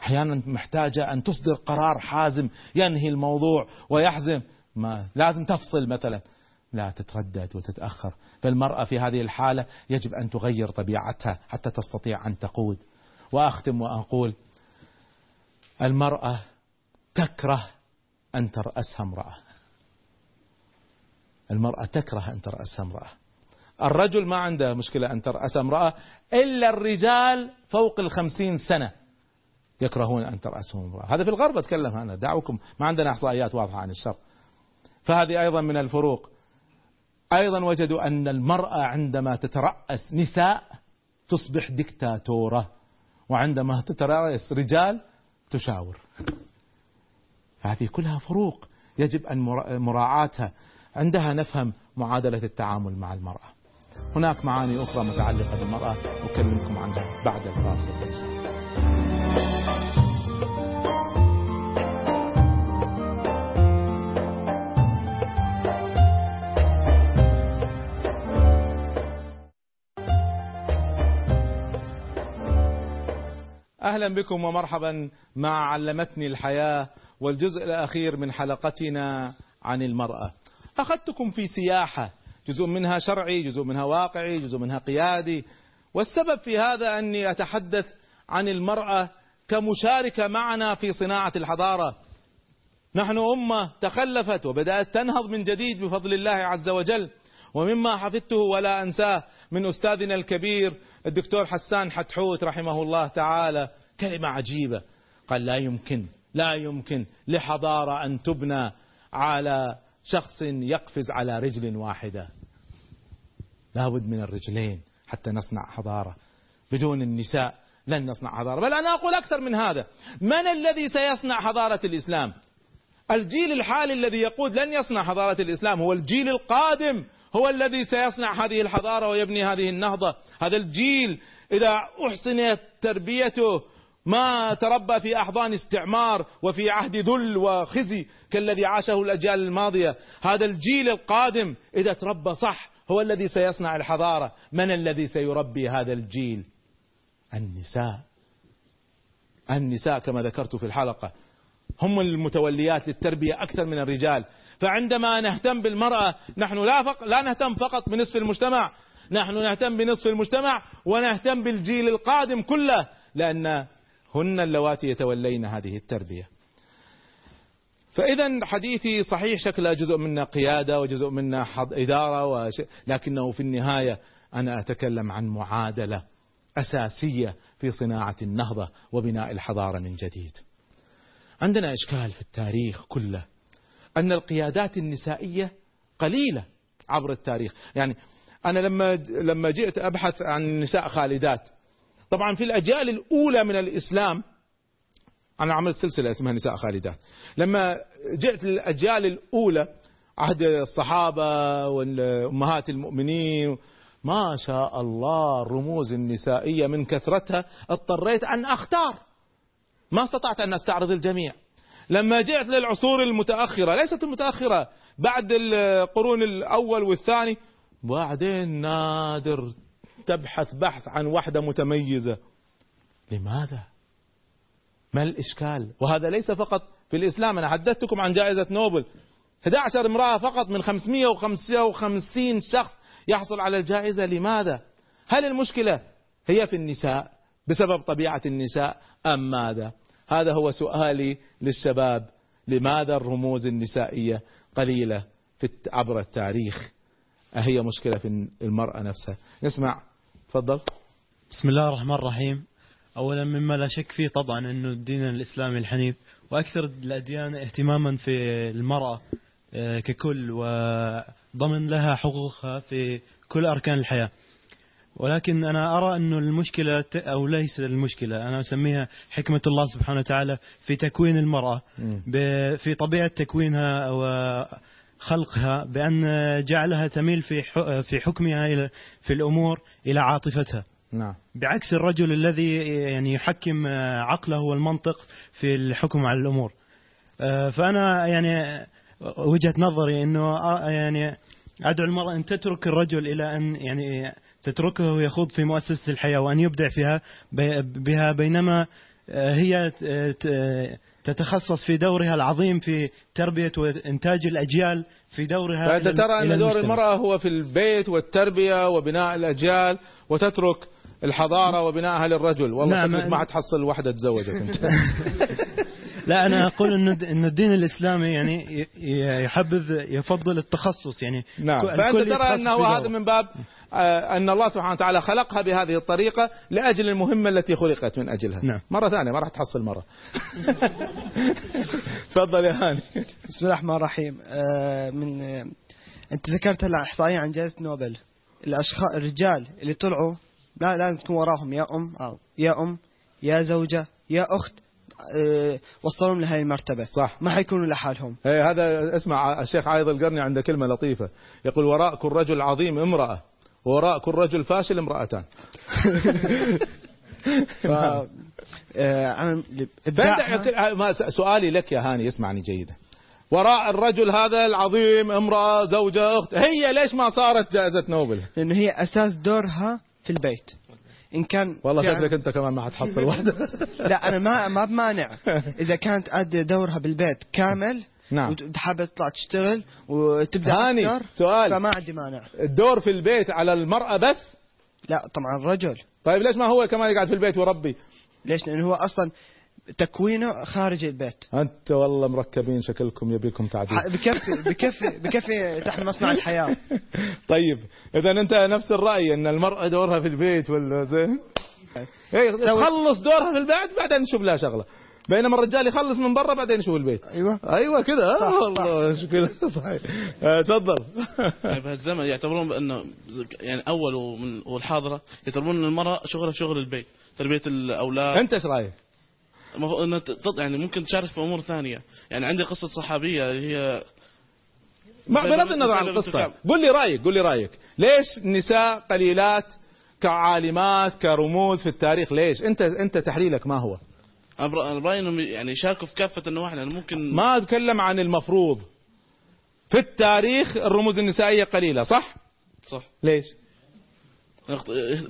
S1: أحيانا محتاجة أن تصدر قرار حازم ينهي الموضوع ويحزم. ما لازم تفصل مثلا. لا تتردد وتتأخر. فالمرأة في هذه الحالة يجب أن تغير طبيعتها حتى تستطيع أن تقود. وأختم وأقول المرأة تكره أن ترأسها امرأة. المرأة تكره أن ترأسها امرأة. الرجل ما عنده مشكلة أن ترأس امرأة إلا الرجال فوق الخمسين سنة يكرهون أن ترأسهم امرأة. هذا في الغرب أتكلم أنا دعوكم. ما عندنا إحصائيات واضحة عن الشر. فهذه أيضا من الفروق. أيضا وجدوا أن المرأة عندما تترأس نساء تصبح دكتاتورة وعندما تترأس رجال تشاور. فهذه كلها فروق. يجب أن مراعاتها. عندها نفهم معادلة التعامل مع المرأة هناك معاني أخرى متعلقة بالمرأة أكلمكم عنها بعد الفاصل أهلا بكم ومرحبا مع علمتني الحياة والجزء الأخير من حلقتنا عن المرأة. أخذتكم في سياحة جزء منها شرعي، جزء منها واقعي، جزء منها قيادي، والسبب في هذا أني أتحدث عن المرأة كمشاركة معنا في صناعة الحضارة. نحن أمة تخلفت وبدأت تنهض من جديد بفضل الله عز وجل. ومما حفظته ولا أنساه من أستاذنا الكبير الدكتور حسان حتحوت رحمه الله تعالى كلمة عجيبة قال لا يمكن لا يمكن لحضارة أن تبنى على شخص يقفز على رجل واحدة. لابد من الرجلين حتى نصنع حضارة. بدون النساء لن نصنع حضارة. بل أنا أقول أكثر من هذا. من الذي سيصنع حضارة الإسلام؟ الجيل الحالي الذي يقود لن يصنع حضارة الإسلام. هو الجيل القادم. هو الذي سيصنع هذه الحضارة ويبني هذه النهضة. هذا الجيل إذا أحسنت تربيته ما تربى في أحضان استعمار وفي عهد ذل وخزي كالذي عاشه الأجيال الماضية. هذا الجيل القادم إذا تربى صح هو الذي سيصنع الحضارة. من الذي سيربي هذا الجيل؟ النساء. النساء كما ذكرت في الحلقة. هم المتوليات للتربية أكثر من الرجال. فعندما نهتم بالمرأة نحن لا, فق... لا نهتم فقط بنصف المجتمع. نحن نهتم بنصف المجتمع ونهتم بالجيل القادم كله لأن هن اللواتي يتولين هذه التربية. فإذا حديثي صحيح شكله جزء منه قيادة وجزء منه إدارة وش... لكنه في النهاية أنا أتكلم عن معادلة أساسية في صناعة النهضة وبناء الحضارة من جديد. عندنا إشكال في التاريخ كله أن القيادات النسائية قليلة عبر التاريخ. يعني أنا لما لما جئت أبحث عن نساء خالدات طبعا في الأجيال الأولى من الإسلام أنا عملت سلسلة اسمها نساء خالدات. لما جئت للأجيال الأولى عهد الصحابة وأمهات المؤمنين ما شاء الله الرموز النسائية من كثرتها اضطريت أن أختار. ما استطعت أن أستعرض الجميع. لما جئت للعصور المتأخرة ليست المتأخرة بعد القرون الأول والثاني بعدين نادر تبحث بحث عن وحدة متميزة. لماذا؟ ما الإشكال؟ وهذا ليس فقط في الإسلام أنا حدثتكم عن جائزة نوبل. 11 امرأة فقط من 555 شخص يحصل على الجائزة. لماذا؟ هل المشكلة هي في النساء؟ بسبب طبيعة النساء أم ماذا؟ هذا هو سؤالي للشباب. لماذا الرموز النسائية قليلة عبر التاريخ؟ أهي مشكلة في المرأة نفسها. نسمع تفضل.
S3: بسم الله الرحمن الرحيم. أولا مما لا شك فيه طبعا أنه الدين الإسلامي الحنيف وأكثر الأديان اهتماما في المرأة آه، ككل وضمن لها حقوقها في كل أركان الحياة. ولكن أنا أرى أن المشكلة أو ليس المشكلة أنا أسميها حكمة الله سبحانه وتعالى في تكوين المرأة. في طبيعة تكوينها وخلقها بأن جعلها تميل في في حكمها في الأمور إلى عاطفتها.
S1: نعم.
S3: بعكس الرجل الذي يعني يحكم عقله والمنطق في الحكم على الأمور. فأنا يعني وجهة نظري أنه يعني أدعو المرأة أن تترك الرجل إلى أن يعني تتركه يخوض في مؤسسة الحياة وأن يبدع فيها بها بينما آه، هي تتخصص في دورها العظيم في تربية وإنتاج الأجيال في دورها
S1: فأنت ترى أن دور. المرأة هو في البيت والتربية وبناء الأجيال وتترك الحضارة وبناءها للرجل والله
S3: نعم.
S1: ما حتحصل واحدة تزوجك أنت
S3: لا أنا أقول إنه إنه الدين الإسلامي يعني يحبذ يفضل التخصص يعني
S1: نعم
S3: الكل
S1: ترى
S3: في
S1: هذا. من باب أن الله سبحانه وتعالى خلقها بهذه الطريقة لأجل المهمة التي خلقت من أجلها.
S3: نعم.
S1: مرة ثانية ما راح تحصل مرة. تفضل يا هاني.
S4: بسم الله الرحمن الرحيم. آه، من آه، أنت ذكرت هلا احصائيه عن جائزة نوبل. الأشخاص الرجال اللي طلعوا لا لازم تكون وراهم. يا أم أو يا أم يا زوجة يا أخت آه، وصلهم لهذه المرتبة.
S1: صح.
S4: ما حيكونوا لحالهم.
S1: إيه هذا اسمع الشيخ عايض القرني عنده كلمة لطيفة. يقول وراء كل رجل عظيم امرأة. ووراء كل رجل فاشل امرأتان.
S4: ف آه، ابداعها
S1: ما- سؤالي لك يا هاني اسمعني جيدا. وراء الرجل هذا العظيم امرأة زوجة أخت هي ليش ما صارت جائزة نوبل؟
S4: لأنه هي أساس دورها في البيت. إن كان
S1: والله شكلك أنت كمان ما حتحصل واحدة.
S4: لا أنا ما ما بمانع. إذا كانت أدي دورها بالبيت كامل
S1: نعم.
S4: وحابه تطلع تشتغل وتبدأ
S1: هاني
S4: أكثر
S1: سؤال.
S4: فما عندي مانع.
S1: الدور في البيت على المرأة بس؟
S4: لا طبعا الرجل.
S1: طيب ليش ما هو كمان يقعد في البيت ويربي
S4: ليش؟ لأنه هو أصلا تكوينه خارج البيت.
S1: أنت والله مركبين شكلكم يبيكم تعديل.
S4: بكفي بكفي بكفي تحت مصنع الحياة.
S1: طيب إذا أنت نفس الرأي إن المرأة دورها في البيت ولا زين؟ إيه
S4: سوي-
S1: تخلص دورها في البيت بعدين نشوف لها شغلة. بينما الرجال يخلص من برا بعدين يشوف البيت.
S4: أيوه.
S1: أيوه كده
S4: صح،
S1: والله صحيح. آه، تفضل.
S5: يعني بهالزمن يعتبرون بأنه يعني أول ومن والحاضرة يعتبرون إن المرأة شغلها شغل البيت تربية الأولاد.
S1: أنت إيش رأيك؟
S5: المفروض يعني ممكن تشارك في أمور ثانية. يعني عندي قصة صحابية اللي هي
S1: ما بغض النظر عن
S5: القصة.
S1: قل لي رأيك قل لي رأيك. ليش النساء قليلات كعالمات كرموز في التاريخ؟ ليش؟ انت أنت تحليلك ما هو؟
S5: برأيي إنهم يعني يشاركوا في كافة النواحي يعني ممكن
S1: ما أتكلم عن المفروض. في التاريخ الرموز النسائية قليلة صح؟
S5: صح.
S1: ليش؟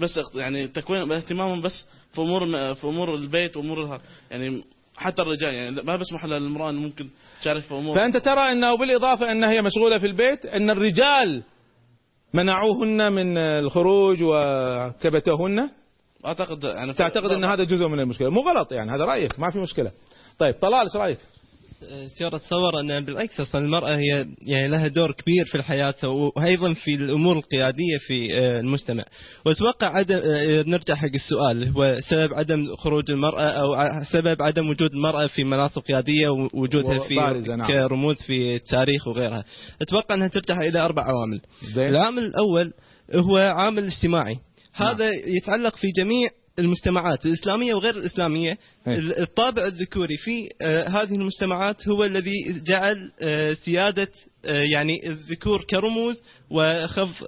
S5: بس يعني تكوين اهتمامهم بس في أمور في أمور البيت وأمور يعني حتى الرجال يعني ما بسمح للمراه إنه ممكن تشارك في أمور.
S1: فأنت ترى إنه بالإضافة انها هي مشغولة في البيت إن الرجال منعوهن من الخروج وكبتوهن
S5: أعتقد يعني
S1: تعتقد إن هذا جزء من المشكلة. مو غلط يعني هذا رأيك ما في مشكلة. طيب طلال إيش رأيك؟
S6: سيارة تصور أن بالعكس أصلا المرأة هي يعني لها دور كبير في الحياة وأيضا في الأمور القيادية في آه، المجتمع. وأتوقع عدم آه، نرجع حق السؤال هو سبب عدم خروج المرأة أو سبب عدم وجود المرأة في مناصب قيادية ووجودها في
S1: نعم.
S6: كرموز في التاريخ وغيرها. أتوقع أنها ترجع إلى أربع عوامل.
S1: زين.
S6: العامل الأول هو عامل اجتماعي. هذا يتعلق في جميع المجتمعات الإسلامية وغير الإسلامية
S1: إيه.
S6: ال- الطابع الذكوري في آه، هذه المجتمعات هو الذي جعل آه، سيادة آه، يعني الذكور كرموز وخفض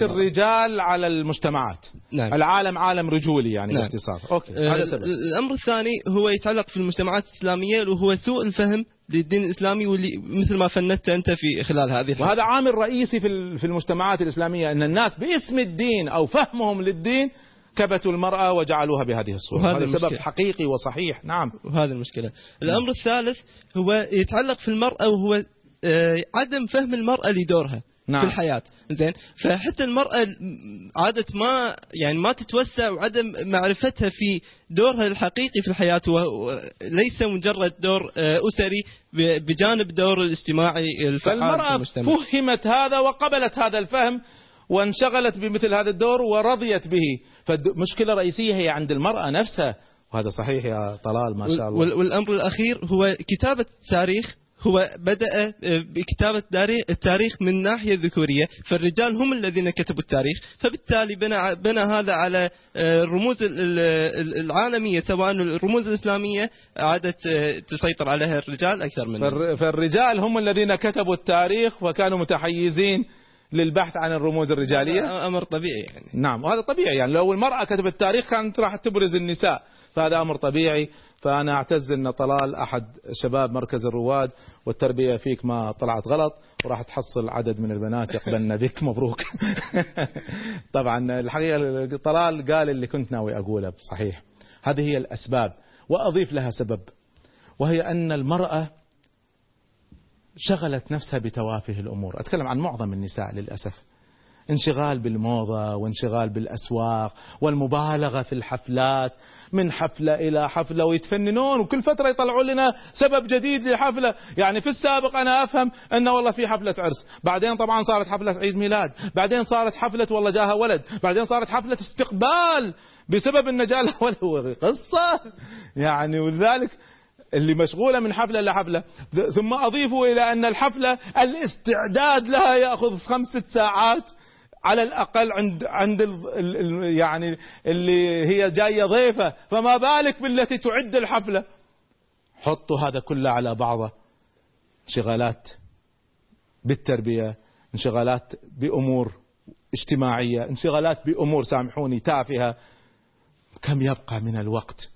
S6: المرأة.
S1: الرجال على المجتمعات
S6: نعم.
S1: العالم عالم رجولي يعني
S6: نعم.
S1: باختصار أوكي
S6: آه،
S1: هذا سبب
S6: الأمر الثاني هو يتعلق في المجتمعات الإسلامية وهو سوء الفهم للدين الإسلامي واللي مثل ما فندت أنت في خلال هذه الحلقة.
S1: وهذا عامل رئيسي في في المجتمعات الإسلامية أن الناس باسم الدين أو فهمهم للدين كبتوا المرأة وجعلوها بهذه الصورة.
S6: وهذا
S1: هذا سبب. حقيقي وصحيح. نعم.
S6: وهذه المشكلة. الأمر الثالث هو يتعلق في المرأة وهو آه، عدم فهم المرأة لدورها.
S1: نعم.
S6: في الحياة. زين؟ فحتى المرأة عادة ما يعني ما تتوسع وعدم معرفتها في دورها الحقيقي في الحياة وليس مجرد دور آه، أسري بجانب دور الاجتماعي الفعال في
S1: فالمرأة
S6: المجتمع.
S1: فهمت هذا وقبلت هذا الفهم وانشغلت بمثل هذا الدور ورضيت به. فالمشكلة الرئيسيه هي عند المرأة نفسها. وهذا صحيح يا طلال ما شاء الله.
S6: وال- والأمر الأخير هو كتابة التاريخ هو بدأ آه، بكتابة التاريخ من ناحية ذكورية فالرجال هم الذين كتبوا التاريخ فبالتالي بنى, بنى هذا على آه، الرموز ال- ال- العالمية سواء الرموز الإسلامية عادت آه، تسيطر عليها الرجال أكثر من
S1: فالر- فالرجال هم الذين كتبوا التاريخ وكانوا متحيزين للبحث عن الرموز الرجالية.
S6: أمر طبيعي يعني.
S1: نعم وهذا طبيعي يعني لو المرأة كتبت التاريخ كانت راح تبرز النساء. فهذا أمر طبيعي فأنا أعتز أن طلال أحد شباب مركز الرواد والتربية فيك ما طلعت غلط وراح تحصل عدد من البنات يقبلن بك مبروك. طبعا الحقيقة طلال قال اللي كنت ناوي أقوله صحيح. هذه هي الأسباب وأضيف لها سبب وهي أن المرأة شغلت نفسها بتوافه الأمور. أتكلم عن معظم النساء للأسف. انشغال بالموضة وانشغال بالأسواق والمبالغة في الحفلات من حفلة إلى حفلة ويتفننون وكل فترة يطلعوا لنا سبب جديد لحفلة. يعني في السابق أنا أفهم أنه والله في حفلة عرس. بعدين طبعا صارت حفلة عيد ميلاد. بعدين صارت حفلة والله جاها ولد. بعدين صارت حفلة استقبال بسبب أن جاء ولد. قصة. يعني ولذلك اللي مشغولة من حفلة لحفلة ثم أضيفوا إلى أن الحفلة الاستعداد لها يأخذ خمسة ساعات. على الأقل عند عند ال يعني اللي هي جاية ضيفة. فما بالك بالتي تعد الحفلة؟ حطوا هذا كله على بعضه انشغالات بالتربية انشغالات بأمور اجتماعية انشغالات بأمور سامحوني تافهة. كم يبقى من الوقت؟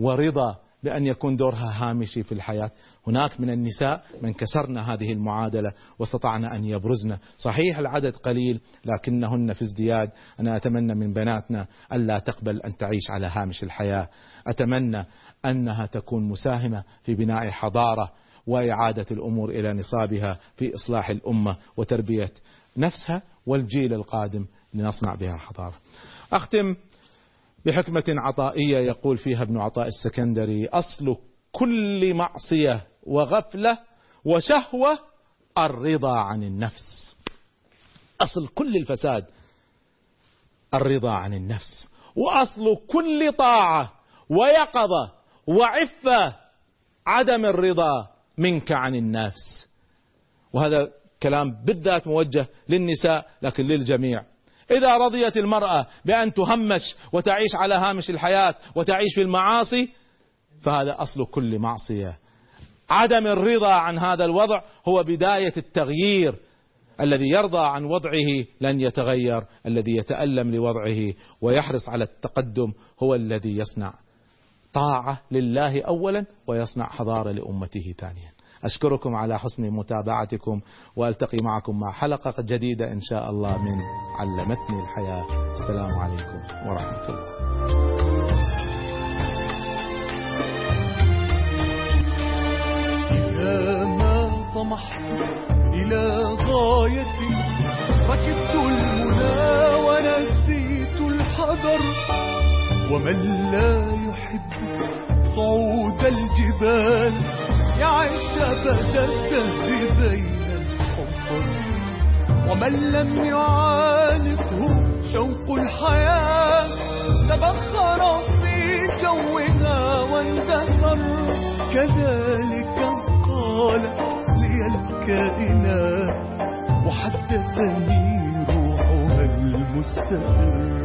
S1: ورضا بأن يكون دورها هامشي في الحياة. هناك من النساء من كسرنا هذه المعادلة واستطعنا أن يبرزن. صحيح العدد قليل لكنهن في ازدياد. أنا أتمنى من بناتنا ألا تقبل أن تعيش على هامش الحياة. أتمنى أنها تكون مساهمة في بناء حضارة وإعادة الأمور إلى نصابها في إصلاح الأمة وتربية نفسها والجيل القادم لنصنع بها حضارة. أختم بحكمة عطائية يقول فيها ابن عطاء السكندري أصل كل معصية وغفلة وشهوة الرضا عن النفس. أصل كل الفساد الرضا عن النفس. وأصل كل طاعة ويقظة وعفة عدم الرضا منك عن النفس. وهذا كلام بالذات موجه للنساء لكن للجميع. إذا رضيت المرأة بأن تهمش وتعيش على هامش الحياة وتعيش في المعاصي فهذا أصل كل معصية. عدم الرضا عن هذا الوضع هو بداية التغيير الذي يرضى عن وضعه لن يتغير الذي يتألم لوضعه ويحرص على التقدم هو الذي يصنع طاعة لله أولا ويصنع حضارة لأمته ثانيا. أشكركم على حسن متابعتكم وألتقي معكم مع حلقة جديدة إن شاء الله من علمتني الحياة. السلام عليكم ورحمة الله.
S2: ما طمحت إلى غاية ركبت المنى ونسيت الحذر. ومن لا يحب صعود الجبال يعيش أبد الدهر بين الحفر ومن لم يعانقه شوق الحياة تبخر في جوها واندثر كذلك قالت لي الكائنات وحدثني روحها المستقر.